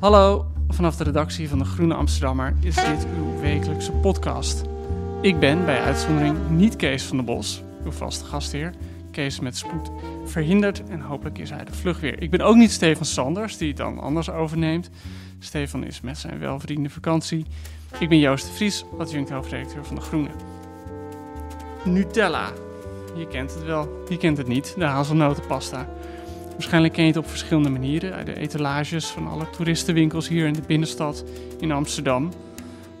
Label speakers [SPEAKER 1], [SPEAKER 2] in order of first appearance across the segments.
[SPEAKER 1] Hallo, vanaf de redactie van de Groene Amsterdammer is dit uw wekelijkse podcast. Ik ben bij uitzondering niet Kees van der Bos, uw vaste gastheer. Kees met spoed verhinderd en hopelijk is hij de vlug weer. Ik ben ook niet Stefan Sanders, die het dan anders overneemt. Stefan is met zijn welverdiende vakantie. Ik ben Joost de Vries, adjunct hoofdredacteur van De Groene. Nutella. Je kent het wel, je kent het niet, de hazelnotenpasta. Waarschijnlijk ken je het op verschillende manieren. Uit de etalages van alle toeristenwinkels hier in de binnenstad in Amsterdam.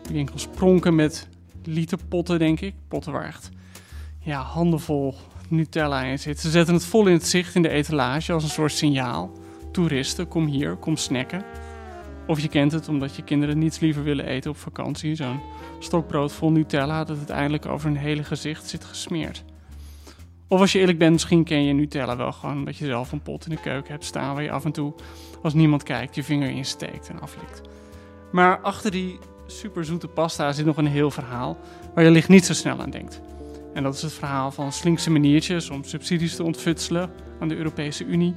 [SPEAKER 1] Die winkels pronken met literpotten, denk ik. Potten waar echt ja, handenvol Nutella in zit. Ze zetten het vol in het zicht in de etalage als een soort signaal. Toeristen, kom hier, kom snacken. Of je kent het omdat je kinderen niets liever willen eten op vakantie. Zo'n stokbrood vol Nutella dat uiteindelijk over hun hele gezicht zit gesmeerd. Of als je eerlijk bent, misschien ken je Nutella wel gewoon dat je zelf een pot in de keuken hebt staan waar je af en toe, als niemand kijkt, je vinger in steekt en aflikt. Maar achter die superzoete pasta zit nog een heel verhaal waar je licht niet zo snel aan denkt. En dat is het verhaal van slinkse maniertjes om subsidies te ontfutselen aan de Europese Unie.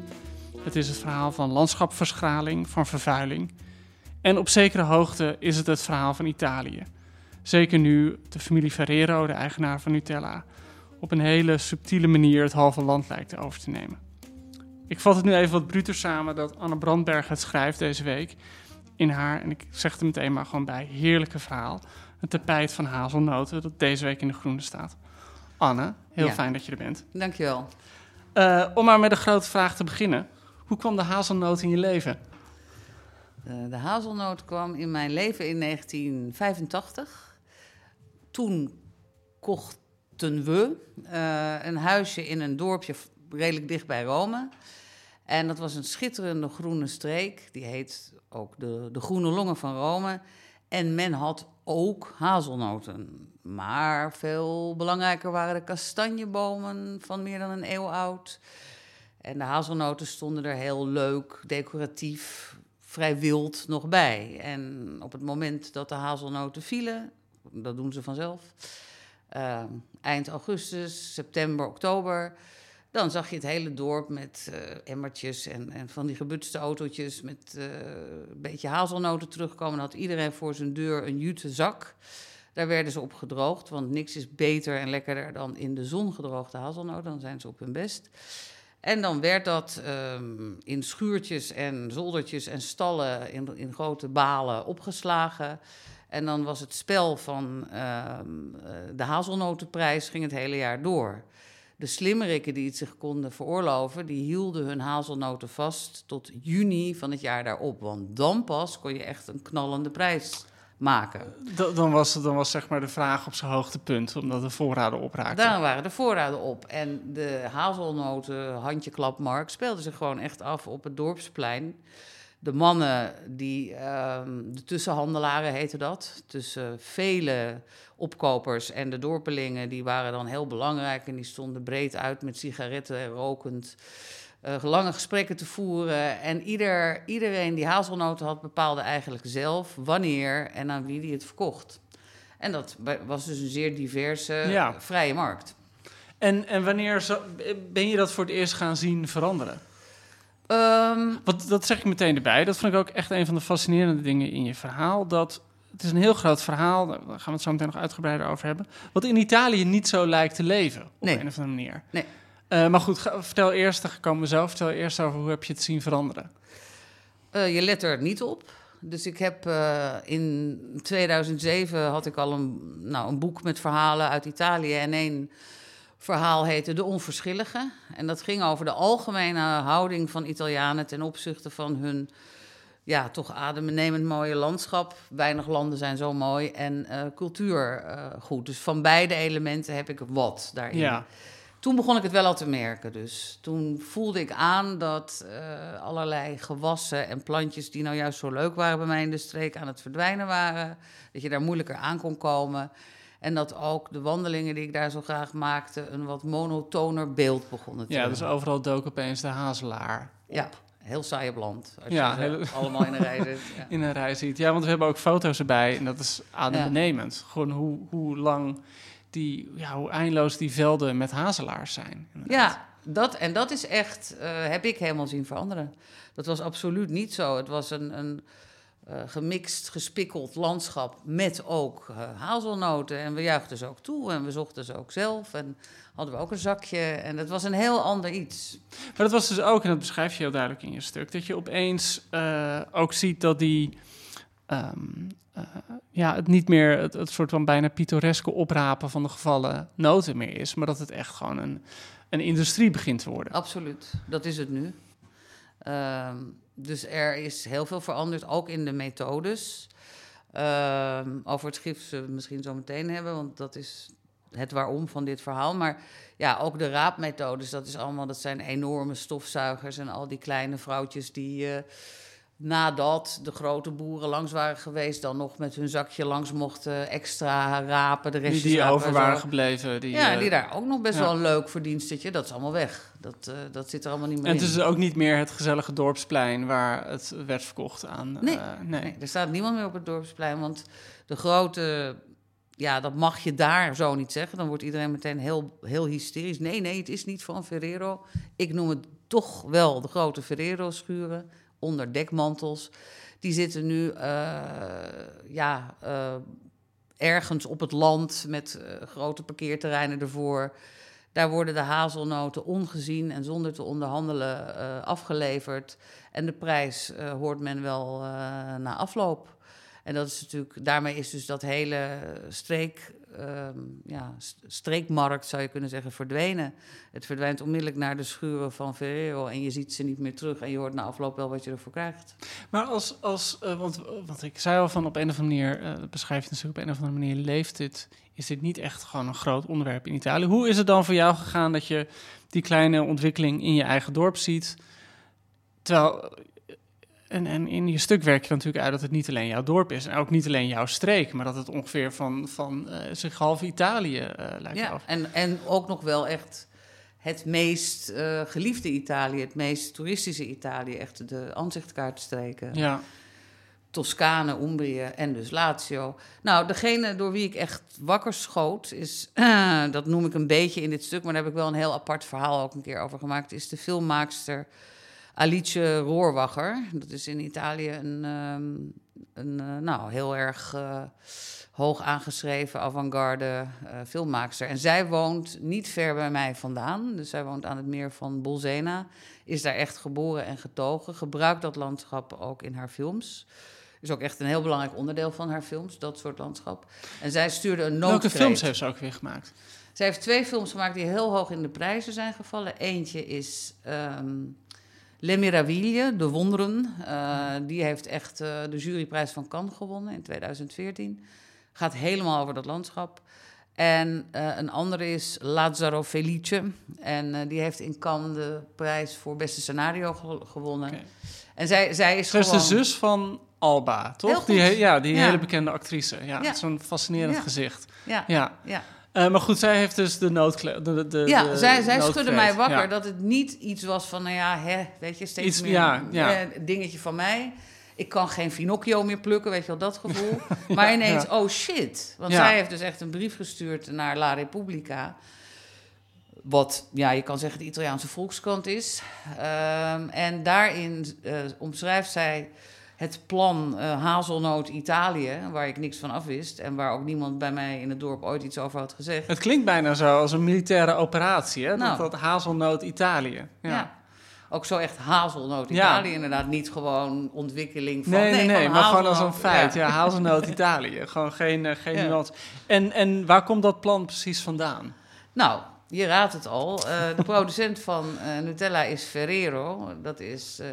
[SPEAKER 1] Het is het verhaal van landschapverschraling, van vervuiling. En op zekere hoogte is het het verhaal van Italië. Zeker nu de familie Ferrero, de eigenaar van Nutella, op een hele subtiele manier het halve land lijkt over te nemen. Ik vat het nu even wat bruter samen dat Anne Brandberg het schrijft deze week in haar, en ik zeg er meteen maar gewoon bij, heerlijke verhaal. Een tapijt van hazelnoten dat deze week in de groene staat. Anne, heel
[SPEAKER 2] Ja.
[SPEAKER 1] fijn dat je er bent.
[SPEAKER 2] Dankjewel.
[SPEAKER 1] Eh, om maar met de grote vraag te beginnen. Hoe kwam de hazelnoot in je leven?
[SPEAKER 2] Eh, de hazelnoot kwam in mijn leven in 1985. Toen kochten we eh, een huisje in een dorpje redelijk dicht bij Rome. En dat was een schitterende groene streek. Die heet ook de, de Groene Longen van Rome. En men had ook hazelnoten. Maar veel belangrijker waren de kastanjebomen van meer dan een eeuw oud. En de hazelnoten stonden er heel leuk, decoratief, vrij wild nog bij. En op het moment dat de hazelnoten vielen, dat doen ze vanzelf, eh, eind augustus, september, oktober, dan zag je het hele dorp met eh, emmertjes en, en van die gebutste autootjes met eh, een beetje hazelnoten terugkomen. Dan had iedereen voor zijn deur een jute zak. Daar werden ze op gedroogd, want niks is beter en lekkerder dan in de zon gedroogde hazelnoten. Dan zijn ze op hun best. En dan werd dat ehm, in schuurtjes en zoldertjes en stallen in, in grote balen opgeslagen. En dan was het spel van ehm, eh, de hazelnotenprijs ging het hele jaar door. De slimmerikken die het zich konden veroorloven, die hielden hun hazelnoten vast tot juni van het jaar daarop. Want dan pas kon je echt een knallende prijs maken.
[SPEAKER 1] Da- dan, was, dan was zeg maar de vraag op zijn hoogtepunt, omdat de voorraden opraakten.
[SPEAKER 2] Daar waren de voorraden op. En de hazelnoten handjeklapmarkt speelde zich gewoon echt af op het dorpsplein. De mannen, die, ehm, de tussenhandelaren heette dat, tussen vele opkopers en de dorpelingen, die waren dan heel belangrijk en die stonden breed uit met sigaretten rokend. eh, lange gesprekken te voeren. En ieder, iedereen die hazelnoten had, bepaalde eigenlijk zelf wanneer en aan wie die het verkocht. En dat wa- was dus een zeer diverse,
[SPEAKER 1] Ja.
[SPEAKER 2] vrije markt.
[SPEAKER 1] En, en wanneer zo- ben je dat voor het eerst gaan zien veranderen?
[SPEAKER 2] Ehm,
[SPEAKER 1] Want dat zeg ik meteen erbij. Dat vond ik ook echt een van de fascinerende dingen in je verhaal. Dat het is een heel groot verhaal, daar gaan we het zo meteen nog uitgebreider over hebben. Wat in Italië niet zo lijkt te leven, op
[SPEAKER 2] Nee.
[SPEAKER 1] een of andere manier.
[SPEAKER 2] Nee.
[SPEAKER 1] Eh, maar goed, vertel eerst, daar komen we zo, vertel eerst over hoe heb je het zien veranderen.
[SPEAKER 2] Eh, je let er niet op. Dus ik heb eh, in 2007 had ik al een, nou, een boek met verhalen uit Italië. En één verhaal heette De Onverschillige. En dat ging over de algemene houding van Italianen ten opzichte van hun ja, toch adembenemend mooie landschap. Weinig landen zijn zo mooi. En eh, cultuur eh, goed. Dus van beide elementen heb ik wat daarin.
[SPEAKER 1] Ja.
[SPEAKER 2] Toen begon ik het wel al te merken. Dus toen voelde ik aan dat eh, allerlei gewassen en plantjes die nou juist zo leuk waren bij mij in de streek aan het verdwijnen waren. Dat je daar moeilijker aan kon komen. En dat ook de wandelingen die ik daar zo graag maakte een wat monotoner beeld begonnen te
[SPEAKER 1] Ja,
[SPEAKER 2] hebben.
[SPEAKER 1] dus overal dook opeens de hazelaar
[SPEAKER 2] Ja, heel saai op land. Als
[SPEAKER 1] Ja,
[SPEAKER 2] je
[SPEAKER 1] heel-
[SPEAKER 2] allemaal in een rij zit. Ja.
[SPEAKER 1] in een rij ziet. Ja, want we hebben ook foto's erbij en dat is adembenemend. Gewoon hoe, hoe lang die, ja, hoe eindeloos die velden met hazelaars zijn. inderdaad.
[SPEAKER 2] Ja, dat, en dat is echt, eh, heb ik helemaal zien veranderen. Dat was absoluut niet zo. Het was een, een eh, gemixt, gespikkeld landschap met ook eh, hazelnoten. En we juichten ze ook toe en we zochten ze ook zelf. En hadden we ook een zakje. En het was een heel ander iets.
[SPEAKER 1] Maar dat was dus ook, en dat beschrijf je heel duidelijk in je stuk, dat je opeens eh, ook ziet dat die, ehm, eh, ja, het niet meer het, het soort van bijna pittoreske oprapen van de gevallen noten meer is, maar dat het echt gewoon een, een industrie begint te worden.
[SPEAKER 2] Absoluut, dat is het nu. Ehm, dus er is heel veel veranderd, ook in de methodes. Ehm, over het gif het misschien zo meteen hebben, want dat is het waarom van dit verhaal. Maar ja, ook de raapmethodes, dat, is allemaal, dat zijn enorme stofzuigers en al die kleine vrouwtjes die... eh, Nadat de grote boeren langs waren geweest, dan nog met hun zakje langs mochten extra rapen, de
[SPEAKER 1] Die,
[SPEAKER 2] restjes
[SPEAKER 1] die
[SPEAKER 2] rapen
[SPEAKER 1] over
[SPEAKER 2] en
[SPEAKER 1] waren
[SPEAKER 2] zo.
[SPEAKER 1] gebleven. Die,
[SPEAKER 2] Ja,
[SPEAKER 1] eh,
[SPEAKER 2] die daar ook nog best
[SPEAKER 1] ja.
[SPEAKER 2] wel een leuk verdienstetje. Dat is allemaal weg. Dat, eh, dat zit er allemaal niet meer
[SPEAKER 1] En het
[SPEAKER 2] in.
[SPEAKER 1] is ook niet meer het gezellige dorpsplein waar het werd verkocht aan.
[SPEAKER 2] Nee,
[SPEAKER 1] eh, nee.
[SPEAKER 2] Nee, er staat niemand meer op het dorpsplein. Want de grote... Ja, dat mag je daar zo niet zeggen. Dan wordt iedereen meteen heel, heel hysterisch. Nee, nee, het is niet van Ferrero. Ik noem het toch wel de grote Ferrero-schuren onder dekmantels. Die zitten nu eh, ja, eh, ergens op het land met eh, grote parkeerterreinen ervoor. Daar worden de hazelnoten ongezien en zonder te onderhandelen afgeleverd. En de prijs hoort men wel na afloop. En dat is natuurlijk, daarmee is dus dat hele streek, ehm, ja, st- streekmarkt, zou je kunnen zeggen, verdwenen. Het verdwijnt onmiddellijk naar de schuren van Ferrero en je ziet ze niet meer terug. En je hoort na afloop wel wat je ervoor krijgt.
[SPEAKER 1] Maar als, als eh, want, want ik zei al van op een of andere manier, eh beschrijf je natuurlijk op een of andere manier, leeft dit, is dit niet echt gewoon een groot onderwerp in Italië. Hoe is het dan voor jou gegaan dat je die kleine ontwikkeling in je eigen dorp ziet? Terwijl, eh, en, en in je stuk werk je natuurlijk uit dat het niet alleen jouw dorp is en ook niet alleen jouw streek, maar dat het ongeveer van, van eh, zich half Italië eh, lijkt
[SPEAKER 2] Ja,
[SPEAKER 1] af.
[SPEAKER 2] en, en ook nog wel echt het meest eh, geliefde Italië, het meest toeristische Italië. Echt de aanzichtkaartstreken.
[SPEAKER 1] Ja,
[SPEAKER 2] Toscane, Umbrië en dus Lazio. Nou, degene door wie ik echt wakker schoot is, dat noem ik een beetje in dit stuk, maar daar heb ik wel een heel apart verhaal ook een keer over gemaakt, is de filmmaakster Alice Rohrwacher. Dat is in Italië een, ehm, een eh, nou, heel erg eh, hoog aangeschreven avant-garde eh, filmmaakster. En zij woont niet ver bij mij vandaan, dus zij woont aan het meer van Bolsena, is daar echt geboren en getogen, gebruikt dat landschap ook in haar films. Is ook echt een heel belangrijk onderdeel van haar films, dat soort landschap. En zij stuurde een
[SPEAKER 1] welke
[SPEAKER 2] noodkreet.
[SPEAKER 1] films heeft ze ook weer gemaakt?
[SPEAKER 2] Zij heeft twee films gemaakt die heel hoog in de prijzen zijn gevallen. Eentje is ehm Le Meraviglie, De Wonderen. Eh, die heeft echt eh, de juryprijs van Cannes gewonnen in 2014. Gaat helemaal over dat landschap. En eh, een andere is Lazzaro Felice. En die heeft in Cannes de prijs voor beste scenario ge- gewonnen.
[SPEAKER 1] Oké.
[SPEAKER 2] En zij, zij is gewoon...
[SPEAKER 1] de zus van Alba, toch? Die, ja, die
[SPEAKER 2] Ja.
[SPEAKER 1] hele bekende actrice. Ja,
[SPEAKER 2] Ja.
[SPEAKER 1] zo'n fascinerend gezicht.
[SPEAKER 2] Ja,
[SPEAKER 1] Ja. Eh, maar goed, zij heeft dus de noodkle... De, de,
[SPEAKER 2] Ja,
[SPEAKER 1] de
[SPEAKER 2] zij, zij schudde mij wakker
[SPEAKER 1] Ja.
[SPEAKER 2] dat het niet iets was van, nou ja, hè, weet je, steeds
[SPEAKER 1] Iets-
[SPEAKER 2] meer
[SPEAKER 1] ja, ja.
[SPEAKER 2] eh, dingetje van mij. Ik kan geen Finocchio meer plukken, weet je wel, dat gevoel. maar ineens, oh shit. Want zij heeft dus echt een brief gestuurd naar La Repubblica. Wat, ja, je kan zeggen de Italiaanse volkskrant is. Ehm, en daarin eh, omschrijft zij het plan eh, Hazelnoot Italië, waar ik niks van af wist. En waar ook niemand bij mij in het dorp ooit iets over had gezegd.
[SPEAKER 1] Het klinkt bijna zo als een militaire operatie, hè?
[SPEAKER 2] Nou.
[SPEAKER 1] Dat, dat hazelnoot Italië. Ja.
[SPEAKER 2] Ja. ook zo echt hazelnoot
[SPEAKER 1] Ja.
[SPEAKER 2] Italië. Inderdaad, niet gewoon ontwikkeling van...
[SPEAKER 1] Nee, nee, nee, maar gewoon als een feit. Ja,
[SPEAKER 2] Ja.
[SPEAKER 1] hazelnoot Italië. Gewoon geen, eh, geen
[SPEAKER 2] Ja.
[SPEAKER 1] nuance. En, en waar komt dat plan precies vandaan?
[SPEAKER 2] Nou, je raadt het al. Eh, de producent van eh, Nutella is Ferrero. Dat is eh,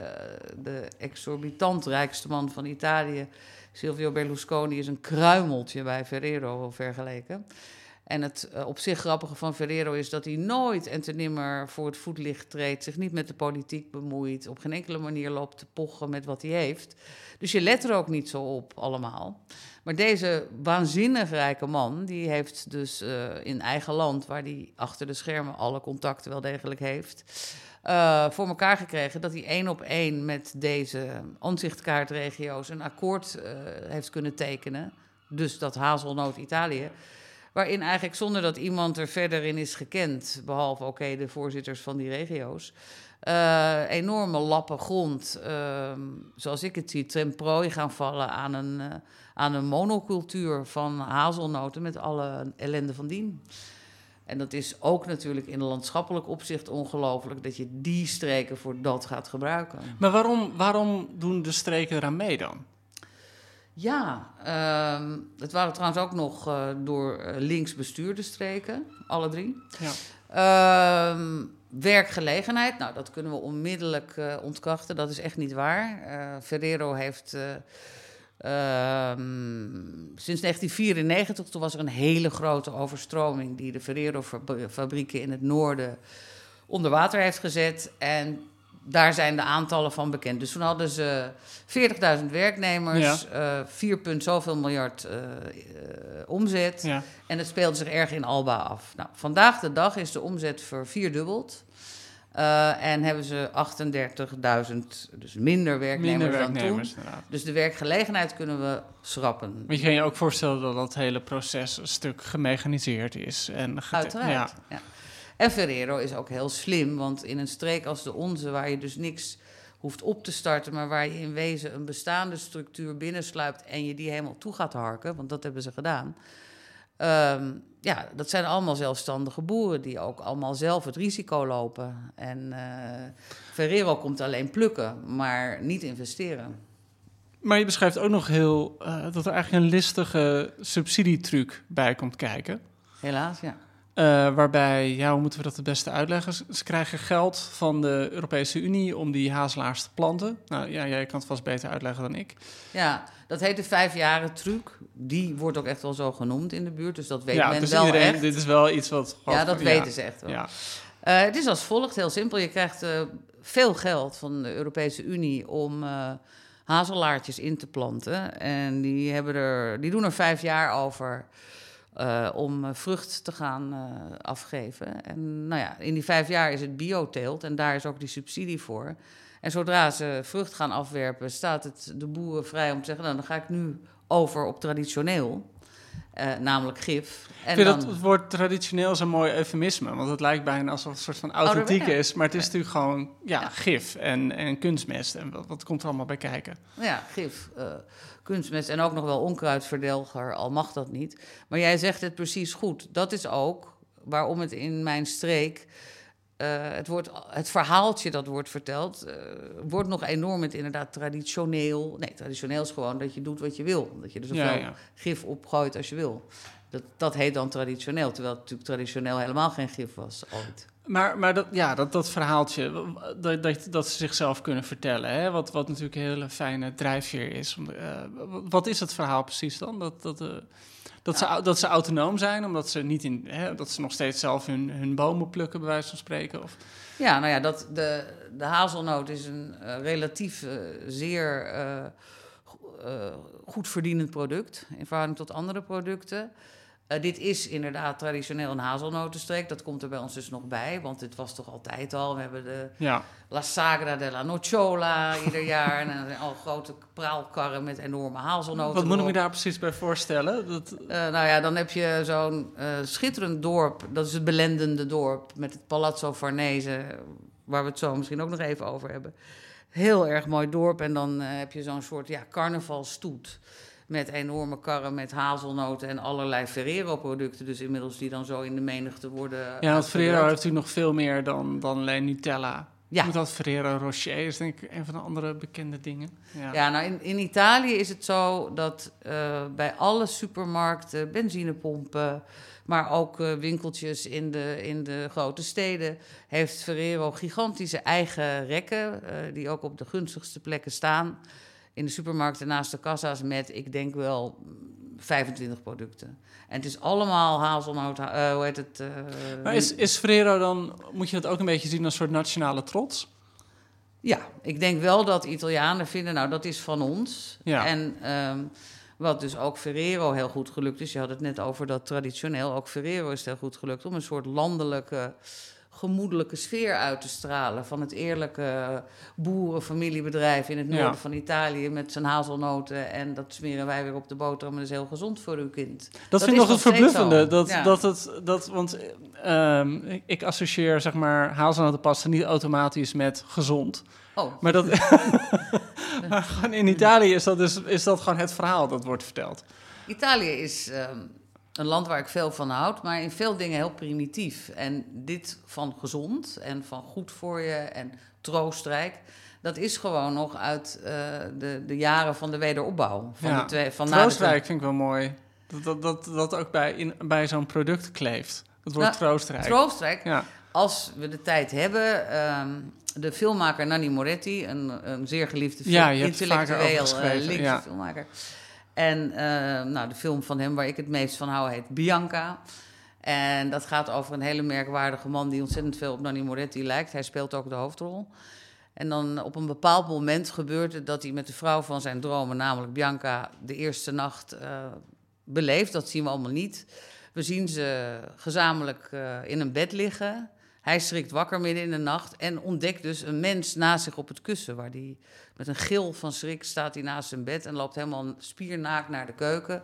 [SPEAKER 2] de exorbitant rijkste man van Italië. Silvio Berlusconi is een kruimeltje bij Ferrero vergeleken. En het eh, op zich grappige van Ferrero is dat hij nooit en te nimmer voor het voetlicht treedt, zich niet met de politiek bemoeit, op geen enkele manier loopt te pochen met wat hij heeft. Dus je let er ook niet zo op allemaal. Maar deze waanzinnig rijke man, die heeft dus eh, in eigen land, waar hij achter de schermen alle contacten wel degelijk heeft, eh, voor elkaar gekregen dat hij één op één met deze aanzichtkaartregio's een akkoord heeft kunnen tekenen. Dus dat hazelnoot Italië. Waarin eigenlijk zonder dat iemand er verder in is gekend, behalve oké de voorzitters van die regio's, eh, enorme lappen grond, ehm, zoals ik het zie, ten prooi gaan vallen aan een, eh, aan een monocultuur van hazelnoten met alle ellende van dien. En dat is ook natuurlijk in landschappelijk opzicht ongelooflijk dat je die streken voor dat gaat gebruiken.
[SPEAKER 1] Maar waarom, waarom doen de streken eraan mee dan?
[SPEAKER 2] Ja, ehm, het waren trouwens ook nog eh, door eh, links bestuurde streken, alle drie.
[SPEAKER 1] Ja.
[SPEAKER 2] Ehm, werkgelegenheid, nou dat kunnen we onmiddellijk eh, ontkrachten, dat is echt niet waar. Eh, Ferrero heeft eh, ehm, sinds 1994, toen was er een hele grote overstroming die de Ferrero-fabrieken in het noorden onder water heeft gezet. En daar zijn de aantallen van bekend. Dus toen hadden ze 40.000 werknemers, eh 4 punt zoveel miljard eh, eh, omzet.
[SPEAKER 1] Ja.
[SPEAKER 2] En het speelde zich erg in Alba af. Nou, vandaag de dag is de omzet vervierdubbeld. Eh en hebben ze 38.000, dus minder werknemers,
[SPEAKER 1] Minder
[SPEAKER 2] dan
[SPEAKER 1] werknemers,
[SPEAKER 2] toen.
[SPEAKER 1] inderdaad.
[SPEAKER 2] Dus de werkgelegenheid kunnen we schrappen.
[SPEAKER 1] Maar je kan je ook voorstellen dat dat hele proces een stuk gemechaniseerd is. En
[SPEAKER 2] Uiteraard.
[SPEAKER 1] Ja.
[SPEAKER 2] Ja. En Ferrero is ook heel slim, want in een streek als de onze, waar je dus niks hoeft op te starten, maar waar je in wezen een bestaande structuur binnensluipt en je die helemaal toe gaat harken, want dat hebben ze gedaan. Ehm, ja, dat zijn allemaal zelfstandige boeren die ook allemaal zelf het risico lopen. En eh, Ferrero komt alleen plukken, maar niet investeren.
[SPEAKER 1] Maar je beschrijft ook nog heel eh, dat er eigenlijk een listige subsidietruc bij komt kijken.
[SPEAKER 2] Helaas, ja.
[SPEAKER 1] Eh, waarbij, ja, hoe moeten we dat het beste uitleggen? Ze, krijgen geld van de Europese Unie om die hazelaars te planten. Nou ja, jij kan het vast beter uitleggen dan ik.
[SPEAKER 2] Ja, dat heet de vijfjaren truc. Die wordt ook echt wel zo genoemd in de buurt, dus dat weet
[SPEAKER 1] ja,
[SPEAKER 2] men
[SPEAKER 1] dus
[SPEAKER 2] wel
[SPEAKER 1] iedereen,
[SPEAKER 2] echt.
[SPEAKER 1] dit is wel iets wat...
[SPEAKER 2] Ja, dat weten ze echt wel.
[SPEAKER 1] Ja.
[SPEAKER 2] Eh, het is als volgt, heel simpel. Je krijgt eh, veel geld van de Europese Unie om eh, hazelaartjes in te planten. En die, hebben er, die doen er vijf jaar over eh, om eh, vrucht te gaan eh, afgeven. En nou ja, in die vijf jaar is het bioteelt en daar is ook die subsidie voor. En zodra ze vrucht gaan afwerpen, staat het de boeren vrij om te zeggen... Nou, dan ga ik nu over op traditioneel, namelijk gif. En
[SPEAKER 1] Ik vind
[SPEAKER 2] dan,
[SPEAKER 1] dat het woord traditioneel zo'n mooi eufemisme. Want het lijkt bijna alsof het een soort van authentiek
[SPEAKER 2] Ouderwets.
[SPEAKER 1] is. Maar het is
[SPEAKER 2] Ja.
[SPEAKER 1] natuurlijk gewoon ja,
[SPEAKER 2] Ja.
[SPEAKER 1] gif en, en kunstmest. En wat, wat komt er allemaal bij kijken?
[SPEAKER 2] Ja, gif, kunstmest en ook nog wel onkruidverdelger, al mag dat niet. Maar jij zegt het precies goed. Dat is ook waarom het in mijn streek. eh, het, wordt, het verhaaltje dat wordt verteld, eh, wordt nog enorm met inderdaad traditioneel. Nee, traditioneel is gewoon dat je doet wat je wil. Dat je er zoveel
[SPEAKER 1] Ja, ja.
[SPEAKER 2] gif opgooit als je wil. Dat, dat heet dan traditioneel, terwijl het natuurlijk traditioneel helemaal geen gif was ooit.
[SPEAKER 1] Maar, maar dat, ja, dat, dat verhaaltje, dat, dat, dat ze zichzelf kunnen vertellen, hè? Wat, wat natuurlijk een hele fijne drijfveer is. Om, eh, wat is het verhaal precies dan? Dat, dat, eh, dat, ze, au- dat ze autonoom zijn, omdat ze, niet in, hè, dat ze nog steeds zelf hun, hun bomen plukken, bij wijze van spreken? Of,
[SPEAKER 2] Ja, nou ja, dat, de, de hazelnoot is een eh, relatief zeer go- goed verdienend product in verhouding tot andere producten. Eh, dit is inderdaad traditioneel een hazelnotenstreek. Dat komt er bij ons dus nog bij, want dit was toch altijd al. We hebben de
[SPEAKER 1] ja,
[SPEAKER 2] La Sagra della Nocciola ieder jaar. en dan al grote praalkarren met enorme hazelnoten.
[SPEAKER 1] wat moet ik me daar precies bij voorstellen? Dat,
[SPEAKER 2] Eh, nou ja, dan heb je zo'n eh, schitterend dorp. Dat is het belendende dorp met het Palazzo Farnese, waar we het zo misschien ook nog even over hebben. Heel erg mooi dorp. En dan heb je zo'n soort ja, carnavalstoet. Met enorme karren met hazelnoten en allerlei Ferrero-producten. Dus inmiddels die dan zo in de menigte worden.
[SPEAKER 1] ja, want Ferrero heeft natuurlijk nog veel meer dan, dan alleen Nutella.
[SPEAKER 2] Ja.
[SPEAKER 1] Moet dat Ferrero Rocher is denk ik een van de andere bekende dingen. Ja.
[SPEAKER 2] Ja, nou in, in Italië is het zo dat eh, bij alle supermarkten, benzinepompen, maar ook eh, winkeltjes in de, in de grote steden, heeft Ferrero gigantische eigen rekken, eh, die ook op de gunstigste plekken staan. In de supermarkten naast de kassa's met, ik denk wel, mm, 25 producten. En het is allemaal hazelnoot, eh, hoe heet het? eh,
[SPEAKER 1] Maar is, is Ferrero dan, moet je dat ook een beetje zien als een soort nationale trots?
[SPEAKER 2] Ja, ik denk wel dat Italianen vinden, nou dat is van ons.
[SPEAKER 1] Ja.
[SPEAKER 2] En ehm, wat dus ook Ferrero heel goed gelukt is, je had het net over dat traditioneel, ook Ferrero is heel goed gelukt om een soort landelijke, gemoedelijke sfeer uit te stralen van het eerlijke boerenfamiliebedrijf in het noorden
[SPEAKER 1] Ja.
[SPEAKER 2] van Italië met zijn hazelnoten en dat smeren wij weer op de boterham en dat is heel gezond voor uw kind.
[SPEAKER 1] Dat, vind ik nog het verbluffende. Dat,
[SPEAKER 2] Ja.
[SPEAKER 1] dat het, dat, want ehm, ik, ik associeer zeg maar hazelnotenpasta niet automatisch met gezond.
[SPEAKER 2] Oh,
[SPEAKER 1] Maar, dat, maar gewoon in Italië is dat, dus, is dat gewoon het verhaal dat wordt verteld.
[SPEAKER 2] Italië is ehm, een land waar ik veel van houd, maar in veel dingen heel primitief. En dit van gezond en van goed voor je en troostrijk, dat is gewoon nog uit eh, de, de jaren van de wederopbouw. Van
[SPEAKER 1] Ja,
[SPEAKER 2] de twee, van na de
[SPEAKER 1] Troostrijk vind ik wel mooi. Dat dat, dat, dat ook bij, in, bij zo'n product kleeft. Dat wordt
[SPEAKER 2] Nou,
[SPEAKER 1] troostrijk.
[SPEAKER 2] Troostrijk,
[SPEAKER 1] ja.
[SPEAKER 2] als we de tijd hebben. ehm, de filmmaker Nanni Moretti, een, een zeer geliefde film,
[SPEAKER 1] Ja, je hebt vaker
[SPEAKER 2] intellectueel
[SPEAKER 1] over
[SPEAKER 2] eh, linkse
[SPEAKER 1] ja.
[SPEAKER 2] filmmaker. En eh, nou, de film van hem waar ik het meest van hou heet Bianca. En dat gaat over een hele merkwaardige man die ontzettend veel op Nanni Moretti lijkt. Hij speelt ook de hoofdrol. En dan op een bepaald moment gebeurt het dat hij met de vrouw van zijn dromen, namelijk Bianca, de eerste nacht eh, beleeft. Dat zien we allemaal niet. We zien ze gezamenlijk eh, in een bed liggen. Hij schrikt wakker midden in de nacht en ontdekt dus een mens naast zich op het kussen. Waar die met een gil van schrik staat hij naast zijn bed en loopt helemaal spiernaakt naar de keuken.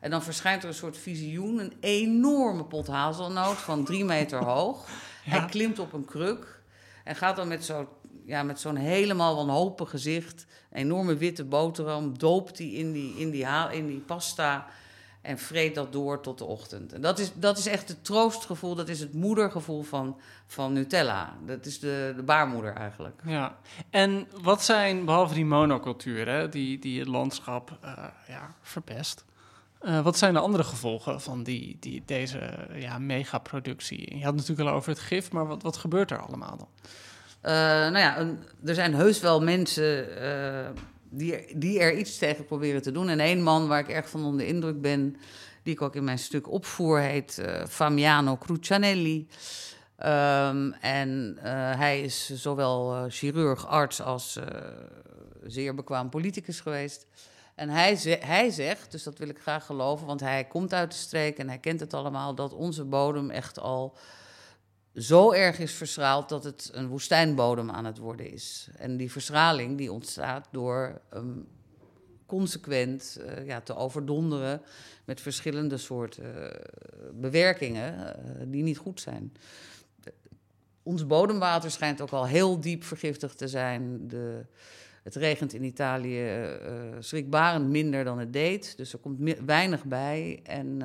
[SPEAKER 2] En dan verschijnt er een soort visioen, een enorme pot hazelnoot van drie meter hoog. Hij klimt op een kruk en gaat dan met zo'n ja, met zo'n helemaal wanhopig gezicht, een enorme witte boterham, doopt hij in die, in die, in die pasta en vreet dat door tot de ochtend. En dat is, dat is echt het troostgevoel, dat is het moedergevoel van, van Nutella. Dat is de, de baarmoeder eigenlijk.
[SPEAKER 1] Ja, en wat zijn, behalve die monocultuur, hè, die, die het landschap eh, ja, verpest, eh, wat zijn de andere gevolgen van die, die, deze ja, megaproductie? Je had het natuurlijk al over het gif, maar wat, wat gebeurt er allemaal dan?
[SPEAKER 2] Eh, nou ja, een- er zijn heus wel mensen die, die er iets tegen proberen te doen. En één man waar ik erg van onder de indruk ben, die ik ook in mijn stuk opvoer, heet eh, Famiano Crucianelli. Ehm, en eh, hij is zowel eh, chirurg, arts als zeer bekwaam politicus geweest. En hij, hij zegt, dus dat wil ik graag geloven, want hij komt uit de streek en hij kent het allemaal, dat onze bodem echt al zo erg is verschraald dat het een woestijnbodem aan het worden is. En die verschraling die ontstaat door hem consequent eh, ja, te overdonderen met verschillende soorten eh, bewerkingen eh, die niet goed zijn. Ons bodemwater schijnt ook al heel diep vergiftigd te zijn. De, het regent in Italië schrikbarend minder dan het deed. Dus er komt weinig bij. En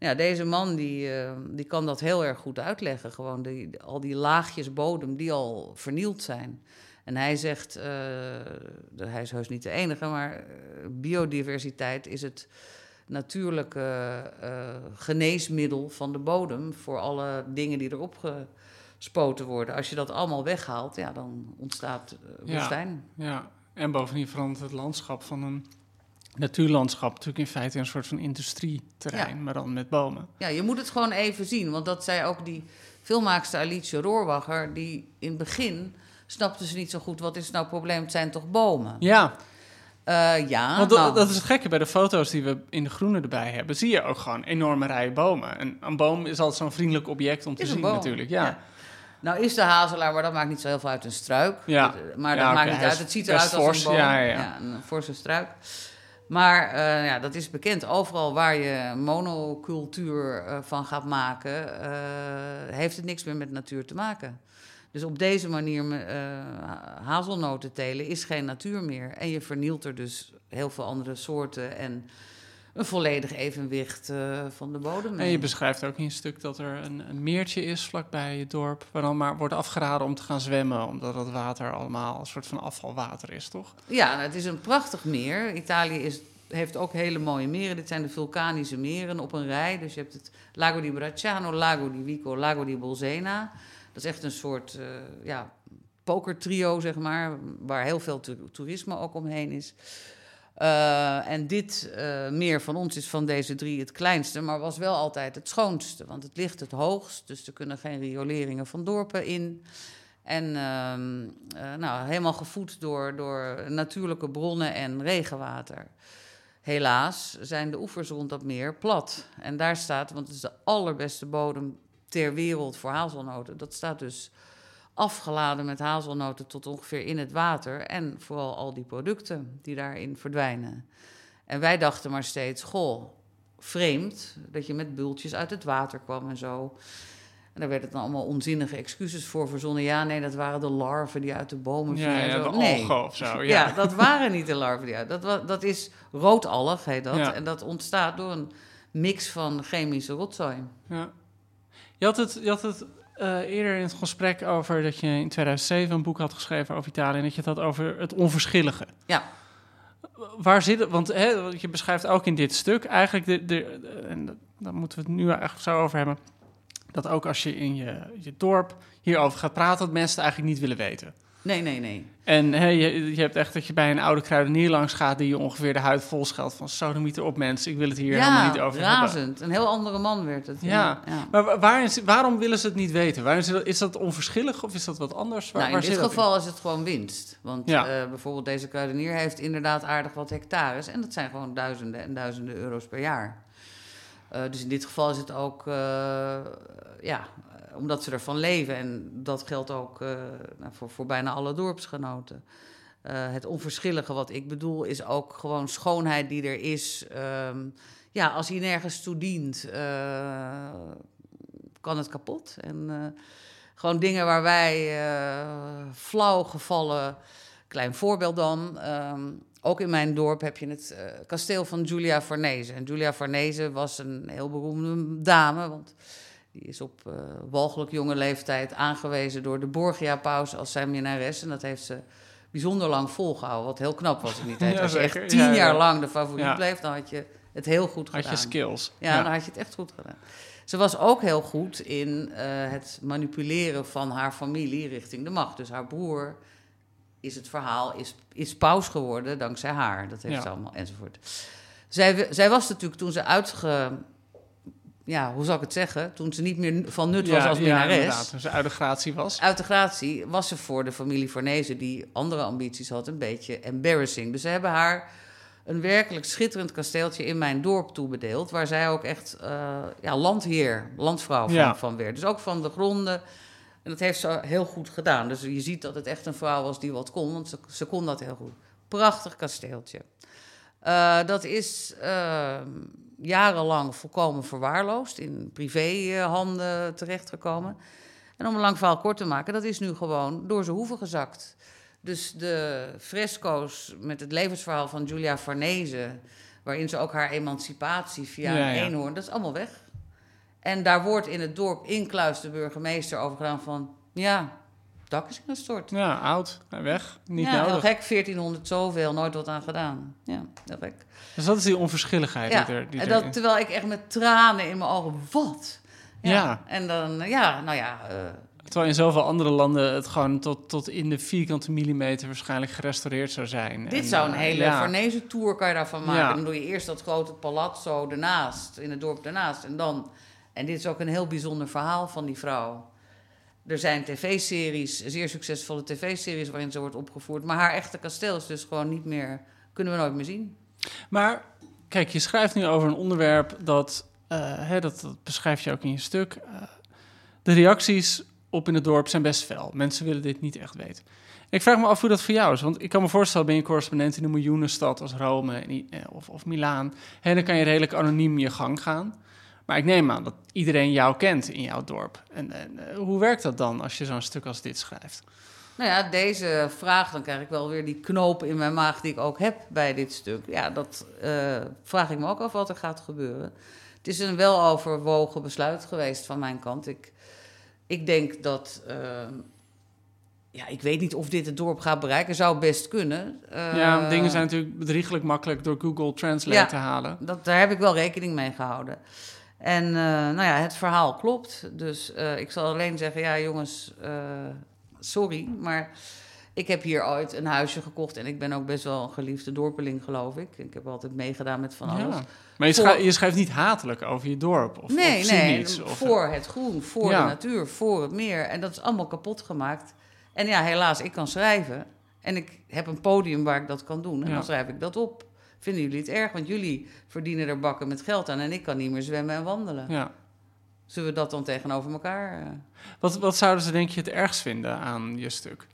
[SPEAKER 2] ja, deze man die, eh, die kan dat heel erg goed uitleggen. Gewoon die, al die laagjes bodem die al vernield zijn. En hij zegt, eh, hij is heus niet de enige, maar eh, biodiversiteit is het natuurlijke geneesmiddel van de bodem voor alle dingen die erop gespoten worden. Als je dat allemaal weghaalt, ja, dan ontstaat eh,
[SPEAKER 1] Ja.
[SPEAKER 2] woestijn.
[SPEAKER 1] Ja, en bovendien verandert het landschap van een natuurlandschap natuurlijk in feite een soort van industrieterrein,
[SPEAKER 2] Ja.
[SPEAKER 1] maar dan met bomen.
[SPEAKER 2] Ja, je moet het gewoon even zien. Want dat zei ook die filmmaakster Alice Roorwacher. Die in het begin snapte ze niet zo goed. Wat is nou het probleem? Het zijn toch bomen?
[SPEAKER 1] Ja,
[SPEAKER 2] Eh, ja,
[SPEAKER 1] want dat,
[SPEAKER 2] nou,
[SPEAKER 1] dat is het gekke bij de foto's die we in de groene erbij hebben. Zie je ook gewoon enorme rijen bomen. En een boom is altijd zo'n vriendelijk object om te zien
[SPEAKER 2] boom.
[SPEAKER 1] natuurlijk. Ja.
[SPEAKER 2] Nou is de hazelaar, maar dat maakt niet zo heel veel uit een struik.
[SPEAKER 1] Ja.
[SPEAKER 2] Maar dat maakt niet uit. Het ziet eruit als een boom.
[SPEAKER 1] Ja, ja.
[SPEAKER 2] een forse struik. Maar eh, ja, dat is bekend. Overal waar je monocultuur eh, van gaat maken, eh, heeft het niks meer met natuur te maken. Dus op deze manier hazelnoten telen is geen natuur meer. En je vernielt er dus heel veel andere soorten en een volledig evenwicht eh, van de bodem.
[SPEAKER 1] En je beschrijft ook in je stuk dat er een, een meertje is vlakbij het dorp, waar dan maar wordt afgeraden om te gaan zwemmen, omdat het water allemaal een soort van afvalwater is, toch?
[SPEAKER 2] Ja, nou, het is een prachtig meer. Italië is, heeft ook hele mooie meren. Dit zijn de vulkanische meren op een rij. Dus je hebt het Lago di Bracciano, Lago di Vico, Lago di Bolsena. Dat is echt een soort uh, ja, pokertrio, zeg maar, waar heel veel toerisme ook omheen is. Uh, en dit uh, meer van ons is van deze drie het kleinste, maar was wel altijd het schoonste. Want het ligt het hoogst, dus er kunnen geen rioleringen van dorpen in. En uh, nou, helemaal gevoed door, door natuurlijke bronnen en regenwater. Helaas zijn de oevers rond dat meer plat. En daar staat, want het is de allerbeste bodem ter wereld voor hazelnoten. Dat staat dus afgeladen met hazelnoten tot ongeveer in het water. En vooral al die producten die daarin verdwijnen. En wij dachten maar steeds, goh, vreemd dat je met bultjes uit het water kwam en zo. En daar werden dan allemaal onzinnige excuses voor verzonnen. Ja, nee, dat waren de larven die uit de bomen vielen.
[SPEAKER 1] Ja, de
[SPEAKER 2] nee.
[SPEAKER 1] of zo. Ja.
[SPEAKER 2] ja. dat waren niet de larven die uit. Dat, dat is roodalg, heet dat.
[SPEAKER 1] Ja.
[SPEAKER 2] En dat ontstaat door een mix van chemische rotzooi.
[SPEAKER 1] Ja. Je had het, je had het eh, eerder in het gesprek over dat je in 2007 een boek had geschreven over Italië en dat je het had over het onverschillige.
[SPEAKER 2] Ja.
[SPEAKER 1] Waar zit het? Want hè, je beschrijft ook in dit stuk eigenlijk, de, de, en daar moeten we het nu eigenlijk zo over hebben, dat ook als je in je, je dorp hierover gaat praten, dat mensen het eigenlijk niet willen weten.
[SPEAKER 2] Nee, nee, nee.
[SPEAKER 1] En je, je hebt echt dat je bij een oude kruidenier langs gaat die je ongeveer de huid vol scheldt van sodemieter op mensen, ik wil het hier helemaal
[SPEAKER 2] ja,
[SPEAKER 1] niet over hebben.
[SPEAKER 2] razend. Een heel andere man werd het.
[SPEAKER 1] Ja.
[SPEAKER 2] ja.
[SPEAKER 1] Maar zit- waarom willen ze het niet weten? Zit dat- is dat onverschillig of is dat wat anders? Waar,
[SPEAKER 2] Nou,
[SPEAKER 1] waar
[SPEAKER 2] in dit geval is het gewoon winst. Want
[SPEAKER 1] Ja.
[SPEAKER 2] eh, bijvoorbeeld deze kruidenier heeft inderdaad aardig wat hectares. En dat zijn gewoon duizenden en duizenden euro's per jaar. Eh, dus in dit geval is het ook, eh, ja, omdat ze ervan leven. En dat geldt ook eh, nou, voor, voor bijna alle dorpsgenoten. Eh, het onverschillige wat ik bedoel is ook gewoon schoonheid die er is. Ehm, ja, als hij nergens toe dient, eh, kan het kapot. En gewoon dingen waar wij flauw gevallen. Klein voorbeeld dan. ehm, ook in mijn dorp heb je het kasteel van Giulia Farnese. En Giulia Farnese was een heel beroemde dame. Want die is op eh walgelijk jonge leeftijd aangewezen door de Borgia-paus als zijn minnares. En dat heeft ze bijzonder lang volgehouden. Wat heel knap was in die tijd.
[SPEAKER 1] Ja,
[SPEAKER 2] als je echt tien
[SPEAKER 1] Ja, ja.
[SPEAKER 2] jaar lang de favoriet bleef, dan had je het heel goed
[SPEAKER 1] Had
[SPEAKER 2] gedaan.
[SPEAKER 1] je skills?
[SPEAKER 2] Ja, dan had je het echt goed gedaan. Ze was ook heel goed in eh, het manipuleren van haar familie richting de macht. Dus haar broer is het verhaal, is, is paus geworden dankzij haar. Dat heeft ze allemaal, enzovoort. Zij, zij was natuurlijk toen ze uitge... Ja, hoe zal ik het zeggen? Toen ze niet meer van nut was als
[SPEAKER 1] ja,
[SPEAKER 2] minnares...
[SPEAKER 1] Toen ze uit de gratie was.
[SPEAKER 2] Uit de gratie was ze voor de familie Fornese, die andere ambities had, een beetje embarrassing. Dus ze hebben haar een werkelijk schitterend kasteeltje in mijn dorp toebedeeld, waar zij ook echt eh, ja, landheer, landvrouw van,
[SPEAKER 1] Ja.
[SPEAKER 2] van werd. Dus ook van de gronden. En dat heeft ze heel goed gedaan. Dus je ziet dat het echt een vrouw was die wat kon, want ze, ze kon dat heel goed. Prachtig kasteeltje. Eh, dat is eh, jarenlang volkomen verwaarloosd, in privéhanden terechtgekomen. En om een lang verhaal kort te maken, dat is nu gewoon door zijn hoeven gezakt. Dus de fresco's met het levensverhaal van Giulia Farnese, waarin ze ook haar emancipatie via
[SPEAKER 1] Ja,
[SPEAKER 2] een
[SPEAKER 1] ja.
[SPEAKER 2] eenhoorn, dat is allemaal weg. En daar wordt in het dorp Inkluis de burgemeester over gedaan van, ja, het dak is ingestort.
[SPEAKER 1] Ja, oud. en Weg. Niet
[SPEAKER 2] ja,
[SPEAKER 1] nodig.
[SPEAKER 2] gek, 1400 zoveel, nooit wat aan gedaan. Ja, heel gek.
[SPEAKER 1] Dus dat is die onverschilligheid
[SPEAKER 2] Ja,
[SPEAKER 1] die er... Die
[SPEAKER 2] en
[SPEAKER 1] er-
[SPEAKER 2] dat, terwijl ik echt met tranen in mijn ogen, wat?
[SPEAKER 1] Ja.
[SPEAKER 2] En dan, ja, nou ja, eh,
[SPEAKER 1] Terwijl in zoveel andere landen het gewoon tot, tot in de vierkante millimeter waarschijnlijk gerestaureerd zou zijn.
[SPEAKER 2] Dit
[SPEAKER 1] En,
[SPEAKER 2] zou een
[SPEAKER 1] eh,
[SPEAKER 2] hele
[SPEAKER 1] ja.
[SPEAKER 2] Farnese tour kan je daarvan maken.
[SPEAKER 1] Ja.
[SPEAKER 2] Dan doe je eerst dat grote palazzo ernaast, in het dorp ernaast. En dan, en dit is ook een heel bijzonder verhaal van die vrouw. Er zijn tv-series, zeer succesvolle tv-series waarin ze wordt opgevoerd. Maar haar echte kasteel is dus gewoon niet meer, kunnen we nooit meer zien.
[SPEAKER 1] Maar kijk, je schrijft nu over een onderwerp dat, eh, hè, dat, beschrijf je ook in je stuk. Eh, de reacties op in het dorp zijn best fel. Mensen willen dit niet echt weten. Ik vraag me af hoe dat voor jou is. Want ik kan me voorstellen, ben je correspondent in een miljoenenstad als Rome en eh, of, of Milaan. Hè, dan kan je redelijk anoniem je gang gaan. Maar ik neem aan dat iedereen jou kent in jouw dorp. En, en eh, hoe werkt dat dan als je zo'n stuk als dit schrijft?
[SPEAKER 2] Nou ja, deze vraag, dan krijg ik wel weer die knoop in mijn maag die ik ook heb bij dit stuk. Ja, dat eh, vraag ik me ook af wat er gaat gebeuren. Het is een weloverwogen besluit geweest van mijn kant. Ik, ik denk dat. eh, ja, ik weet niet of dit het dorp gaat bereiken. Zou best kunnen.
[SPEAKER 1] Ja, dingen zijn natuurlijk bedriegelijk makkelijk door Google Translate
[SPEAKER 2] Ja.
[SPEAKER 1] te halen.
[SPEAKER 2] Dat, daar heb ik wel rekening mee gehouden. En eh, nou ja, het verhaal klopt. Dus eh, ik zal alleen zeggen, ja jongens, eh, sorry, maar ik heb hier ooit een huisje gekocht en ik ben ook best wel een geliefde dorpeling, geloof ik. Ik heb altijd meegedaan met van alles.
[SPEAKER 1] Ja. Maar je,
[SPEAKER 2] Voor-
[SPEAKER 1] schrijft, je schrijft niet hatelijk over je dorp of,
[SPEAKER 2] nee,
[SPEAKER 1] of
[SPEAKER 2] nee.
[SPEAKER 1] Of,
[SPEAKER 2] voor het groen, voor
[SPEAKER 1] Ja.
[SPEAKER 2] de natuur, voor het meer. En dat is allemaal kapot gemaakt. En ja, helaas, ik kan schrijven. En ik heb een podium waar ik dat kan doen. En
[SPEAKER 1] Ja.
[SPEAKER 2] dan schrijf ik dat op. Vinden jullie het erg? Want jullie verdienen er bakken met geld aan en ik kan niet meer zwemmen en wandelen.
[SPEAKER 1] ja.
[SPEAKER 2] Zullen we dat dan tegenover elkaar? eh?
[SPEAKER 1] Wat, wat zouden ze denk je het ergst vinden aan je stuk?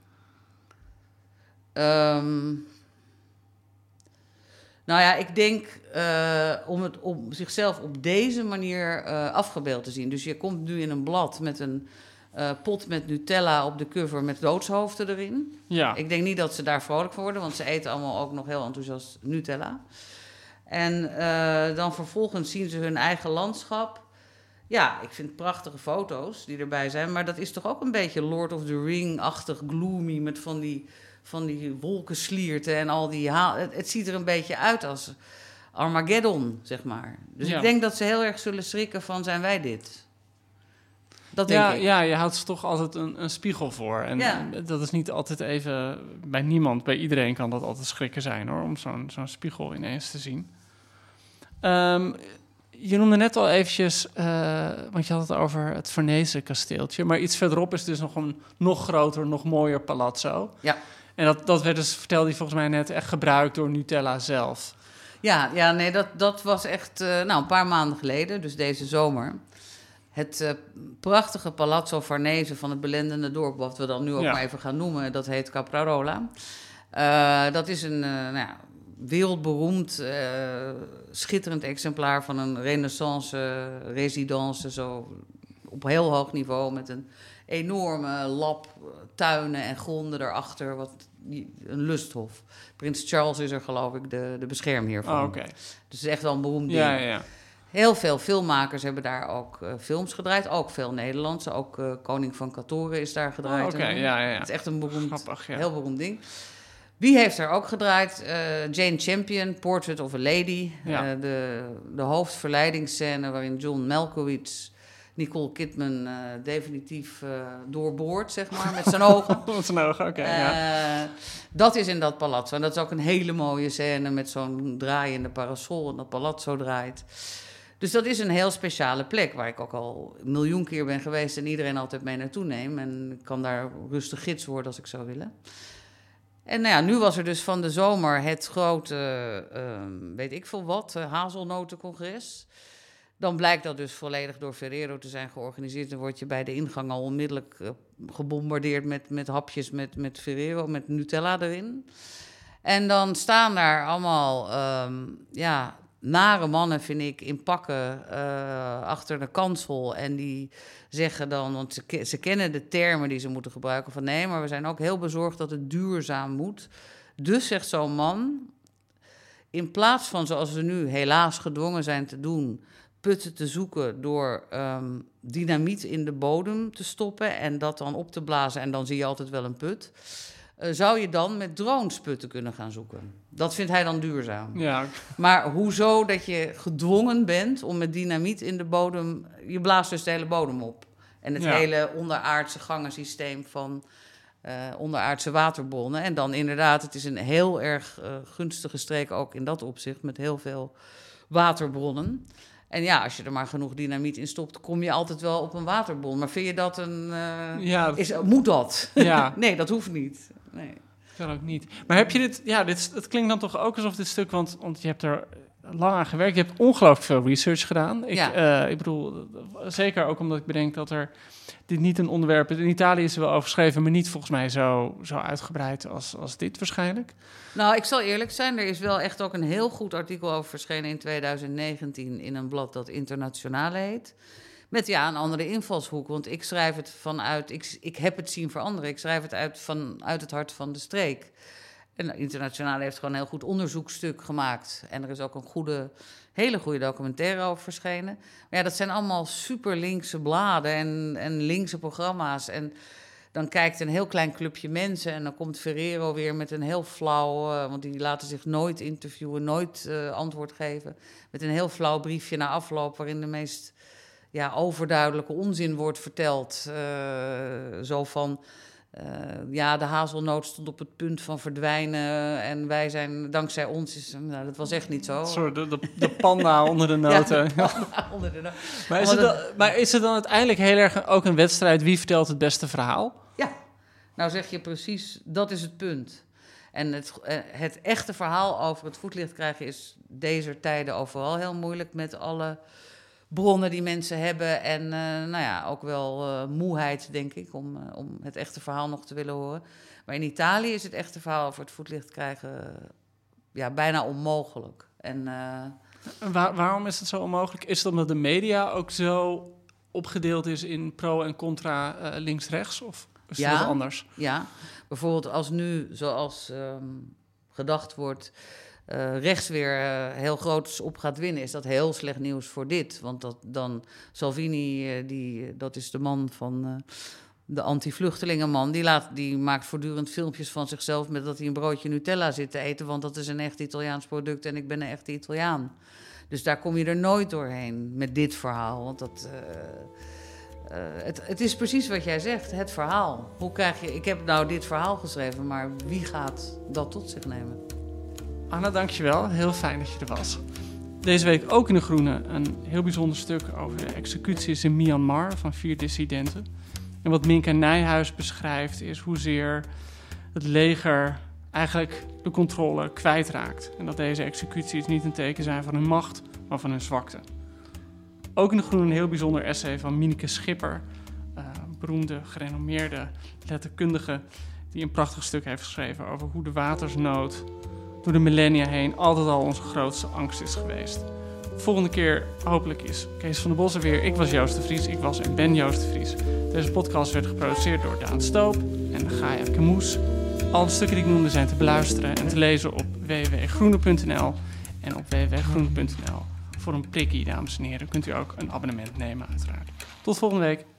[SPEAKER 2] Ehm, nou ja, ik denk eh, om het om zichzelf op deze manier eh, afgebeeld te zien. Dus je komt nu in een blad met een eh, pot met Nutella op de cover met doodshoofden erin.
[SPEAKER 1] Ja,
[SPEAKER 2] Ik denk niet dat ze daar vrolijk van worden, want ze eten allemaal ook nog heel enthousiast Nutella. En eh, dan vervolgens zien ze hun eigen landschap. Ja, ik vind prachtige foto's die erbij zijn, maar dat is toch ook een beetje Lord of the Ring-achtig gloomy met van die, van die wolkenslierten en al die haal. Het, het ziet er een beetje uit als Armageddon, zeg maar. Dus
[SPEAKER 1] Ja.
[SPEAKER 2] ik denk dat ze heel erg zullen schrikken van zijn wij dit. Dat denk
[SPEAKER 1] ja,
[SPEAKER 2] ik.
[SPEAKER 1] ja, je houdt ze toch altijd een, een spiegel voor. En
[SPEAKER 2] Ja.
[SPEAKER 1] dat is niet altijd even... Bij niemand, bij iedereen kan dat altijd schrikken zijn, hoor. Om zo'n zo'n spiegel ineens te zien. Ehm, je noemde net al eventjes... eh, want je had het over het Farnese kasteeltje. Maar iets verderop is dus nog een nog groter, nog mooier palazzo.
[SPEAKER 2] Ja.
[SPEAKER 1] En dat, dat werd dus, vertelde je volgens mij net, echt gebruikt door Nutella zelf.
[SPEAKER 2] Ja, ja nee, dat, dat was echt eh, nou, een paar maanden geleden, dus deze zomer. Het eh, prachtige Palazzo Farnese van het belendende dorp, wat we dan nu ook
[SPEAKER 1] Ja.
[SPEAKER 2] maar even gaan noemen, dat heet Caprarola. Eh, dat is een eh, nou ja, wereldberoemd, schitterend exemplaar van een renaissance residence, zo op heel hoog niveau, met een enorme lab, tuinen en gronden erachter, wat, een lusthof. Prins Charles is er geloof ik de, de beschermheer van.
[SPEAKER 1] Oh.
[SPEAKER 2] Dus het is echt wel een beroemd ding.
[SPEAKER 1] Ja, ja, ja.
[SPEAKER 2] Heel veel filmmakers hebben daar ook eh, films gedraaid. Ook veel Nederlandse. Ook eh, Koning van Katoren is daar
[SPEAKER 1] Oh,
[SPEAKER 2] gedraaid.
[SPEAKER 1] Oké,
[SPEAKER 2] En-
[SPEAKER 1] ja, ja, ja.
[SPEAKER 2] Het is echt een beroemd,
[SPEAKER 1] Grappig, ja.
[SPEAKER 2] heel beroemd ding. Wie heeft er ook gedraaid? Eh, Jane Champion, Portrait of a Lady.
[SPEAKER 1] Ja.
[SPEAKER 2] Eh, de, de hoofdverleidingsscène waarin John Malkovich Nicole Kidman eh, definitief eh, doorboort, zeg maar, met zijn ogen.
[SPEAKER 1] Met zijn ogen, oké, ja.
[SPEAKER 2] Eh, dat is in dat palazzo. En dat is ook een hele mooie scène met zo'n draaiende parasol en dat palazzo draait. Dus dat is een heel speciale plek waar ik ook al een miljoen keer ben geweest en iedereen altijd mee naartoe neem. En ik kan daar rustig gids worden als ik zou willen. En nou ja, nu was er dus van de zomer het grote, eh, weet ik veel wat, eh, hazelnotencongres. Dan blijkt dat dus volledig door Ferrero te zijn georganiseerd. Dan word je bij de ingang al onmiddellijk eh, gebombardeerd met, met hapjes met, met Ferrero, met Nutella erin. En dan staan daar allemaal, ehm, ja, nare mannen, vind ik, in pakken eh, achter de kansel. En die zeggen dan, want ze, ze kennen de termen die ze moeten gebruiken, van nee, maar we zijn ook heel bezorgd dat het duurzaam moet. Dus zegt zo'n man, in plaats van zoals we nu helaas gedwongen zijn te doen, putten te zoeken door ehm, dynamiet in de bodem te stoppen en dat dan op te blazen en dan zie je altijd wel een put. Eh, zou je dan met drones putten kunnen gaan zoeken? Dat vindt hij dan duurzaam.
[SPEAKER 1] Ja,
[SPEAKER 2] Maar hoezo dat je gedwongen bent om met dynamiet in de bodem... Je blaast dus de hele bodem op. En het
[SPEAKER 1] Ja.
[SPEAKER 2] hele onderaardse gangensysteem van eh, onderaardse waterbronnen. En dan inderdaad, het is een heel erg eh, gunstige streek ook in dat opzicht... met heel veel waterbronnen. En ja, als je er maar genoeg dynamiet in stopt... kom je altijd wel op een waterbron. Maar vind je dat een...
[SPEAKER 1] ja, dat-
[SPEAKER 2] is, moet dat?
[SPEAKER 1] ja.
[SPEAKER 2] nee, dat hoeft niet. Nee.
[SPEAKER 1] Kan ook niet. Maar heb je dit... Ja, dit, het klinkt dan toch ook alsof dit stuk... Want, want je hebt er lang aan gewerkt. Je hebt ongelooflijk veel research gedaan. Ik,
[SPEAKER 2] Ja.
[SPEAKER 1] eh, ik bedoel, zeker ook omdat ik bedenk dat er... Dit niet een onderwerp is. In Italië is er wel over geschreven... maar niet volgens mij zo, zo uitgebreid als, als dit waarschijnlijk.
[SPEAKER 2] Nou, ik zal eerlijk zijn, er is wel echt ook een heel goed artikel over verschenen in 2019 in een blad dat Internationale heet. Met ja, een andere invalshoek. Want ik schrijf het vanuit. Ik, ik heb het zien veranderen. Ik schrijf het uit, vanuit het hart van de streek. En Internationaal heeft gewoon een heel goed onderzoekstuk gemaakt. En er is ook een goede, hele goede documentaire over verschenen. Maar ja, dat zijn allemaal super linkse bladen en, en linkse programma's. En dan kijkt een heel klein clubje mensen en dan komt Ferrero weer met een heel flauw, uh, want die laten zich nooit interviewen, nooit uh, antwoord geven, met een heel flauw briefje na afloop waarin de meest ja, overduidelijke onzin wordt verteld. Uh, zo van, ja, de hazelnoot stond op het punt van verdwijnen en wij zijn, dankzij ons, is, nou, dat was echt niet zo.
[SPEAKER 1] Sorry, de, de, de panda onder de noten.
[SPEAKER 2] Ja, de onder de noten.
[SPEAKER 1] Maar, is het dan, maar is het dan uiteindelijk heel erg ook een wedstrijd wie vertelt het beste verhaal?
[SPEAKER 2] Ja, nou zeg je precies, dat is het punt. En het, het echte verhaal over het voetlicht krijgen is deze tijden overal heel moeilijk met alle bronnen die mensen hebben. En uh, nou ja, ook wel uh, moeheid, denk ik, om, uh, om het echte verhaal nog te willen horen. Maar in Italië is het echte verhaal over het voetlicht krijgen ja, bijna onmogelijk. En,
[SPEAKER 1] Waar, waarom is het zo onmogelijk? Is het omdat de media ook zo opgedeeld is in pro en contra links-rechts? Of is
[SPEAKER 2] ja,
[SPEAKER 1] dat anders?
[SPEAKER 2] Ja, bijvoorbeeld als nu, zoals um, gedacht wordt, uh, rechts weer uh, heel groot op gaat winnen, is dat heel slecht nieuws voor dit. Want dat, dan Salvini, uh, die, dat is de man van de anti-vluchtelingenman, die, die maakt voortdurend filmpjes van zichzelf met dat hij een broodje Nutella zit te eten, want dat is een echt Italiaans product en ik ben een echte Italiaan. Dus daar kom je er nooit doorheen met dit verhaal. Want dat. Het, het, is precies wat jij zegt, het verhaal. Hoe krijg je, ik heb nou dit verhaal geschreven, maar wie gaat dat tot zich nemen?
[SPEAKER 1] Anna, dankjewel. Heel fijn dat je er was. Deze week ook in De Groene een heel bijzonder stuk over de executies in Myanmar van vier dissidenten. En wat Minka Nijhuis beschrijft is hoezeer het leger eigenlijk de controle kwijtraakt. En dat deze executies niet een teken zijn van hun macht, maar van hun zwakte. Ook in de Groen een heel bijzonder essay van Mineke Schipper, uh, beroemde, gerenommeerde letterkundige, die een prachtig stuk heeft geschreven over hoe de watersnood door de millennia heen altijd al onze grootste angst is geweest. Volgende keer hopelijk is Kees van der Bos er weer. Ik was Joost de Vries, ik was en ben Joost de Vries. Deze podcast werd geproduceerd door Daan Stoop en Gaia Kemoes. Alle stukken die ik noemde zijn te beluisteren en te lezen op www.groene.nl en op www.groene.nl voor een prikkie, dames en heren, kunt u ook een abonnement nemen, uiteraard. Tot volgende week.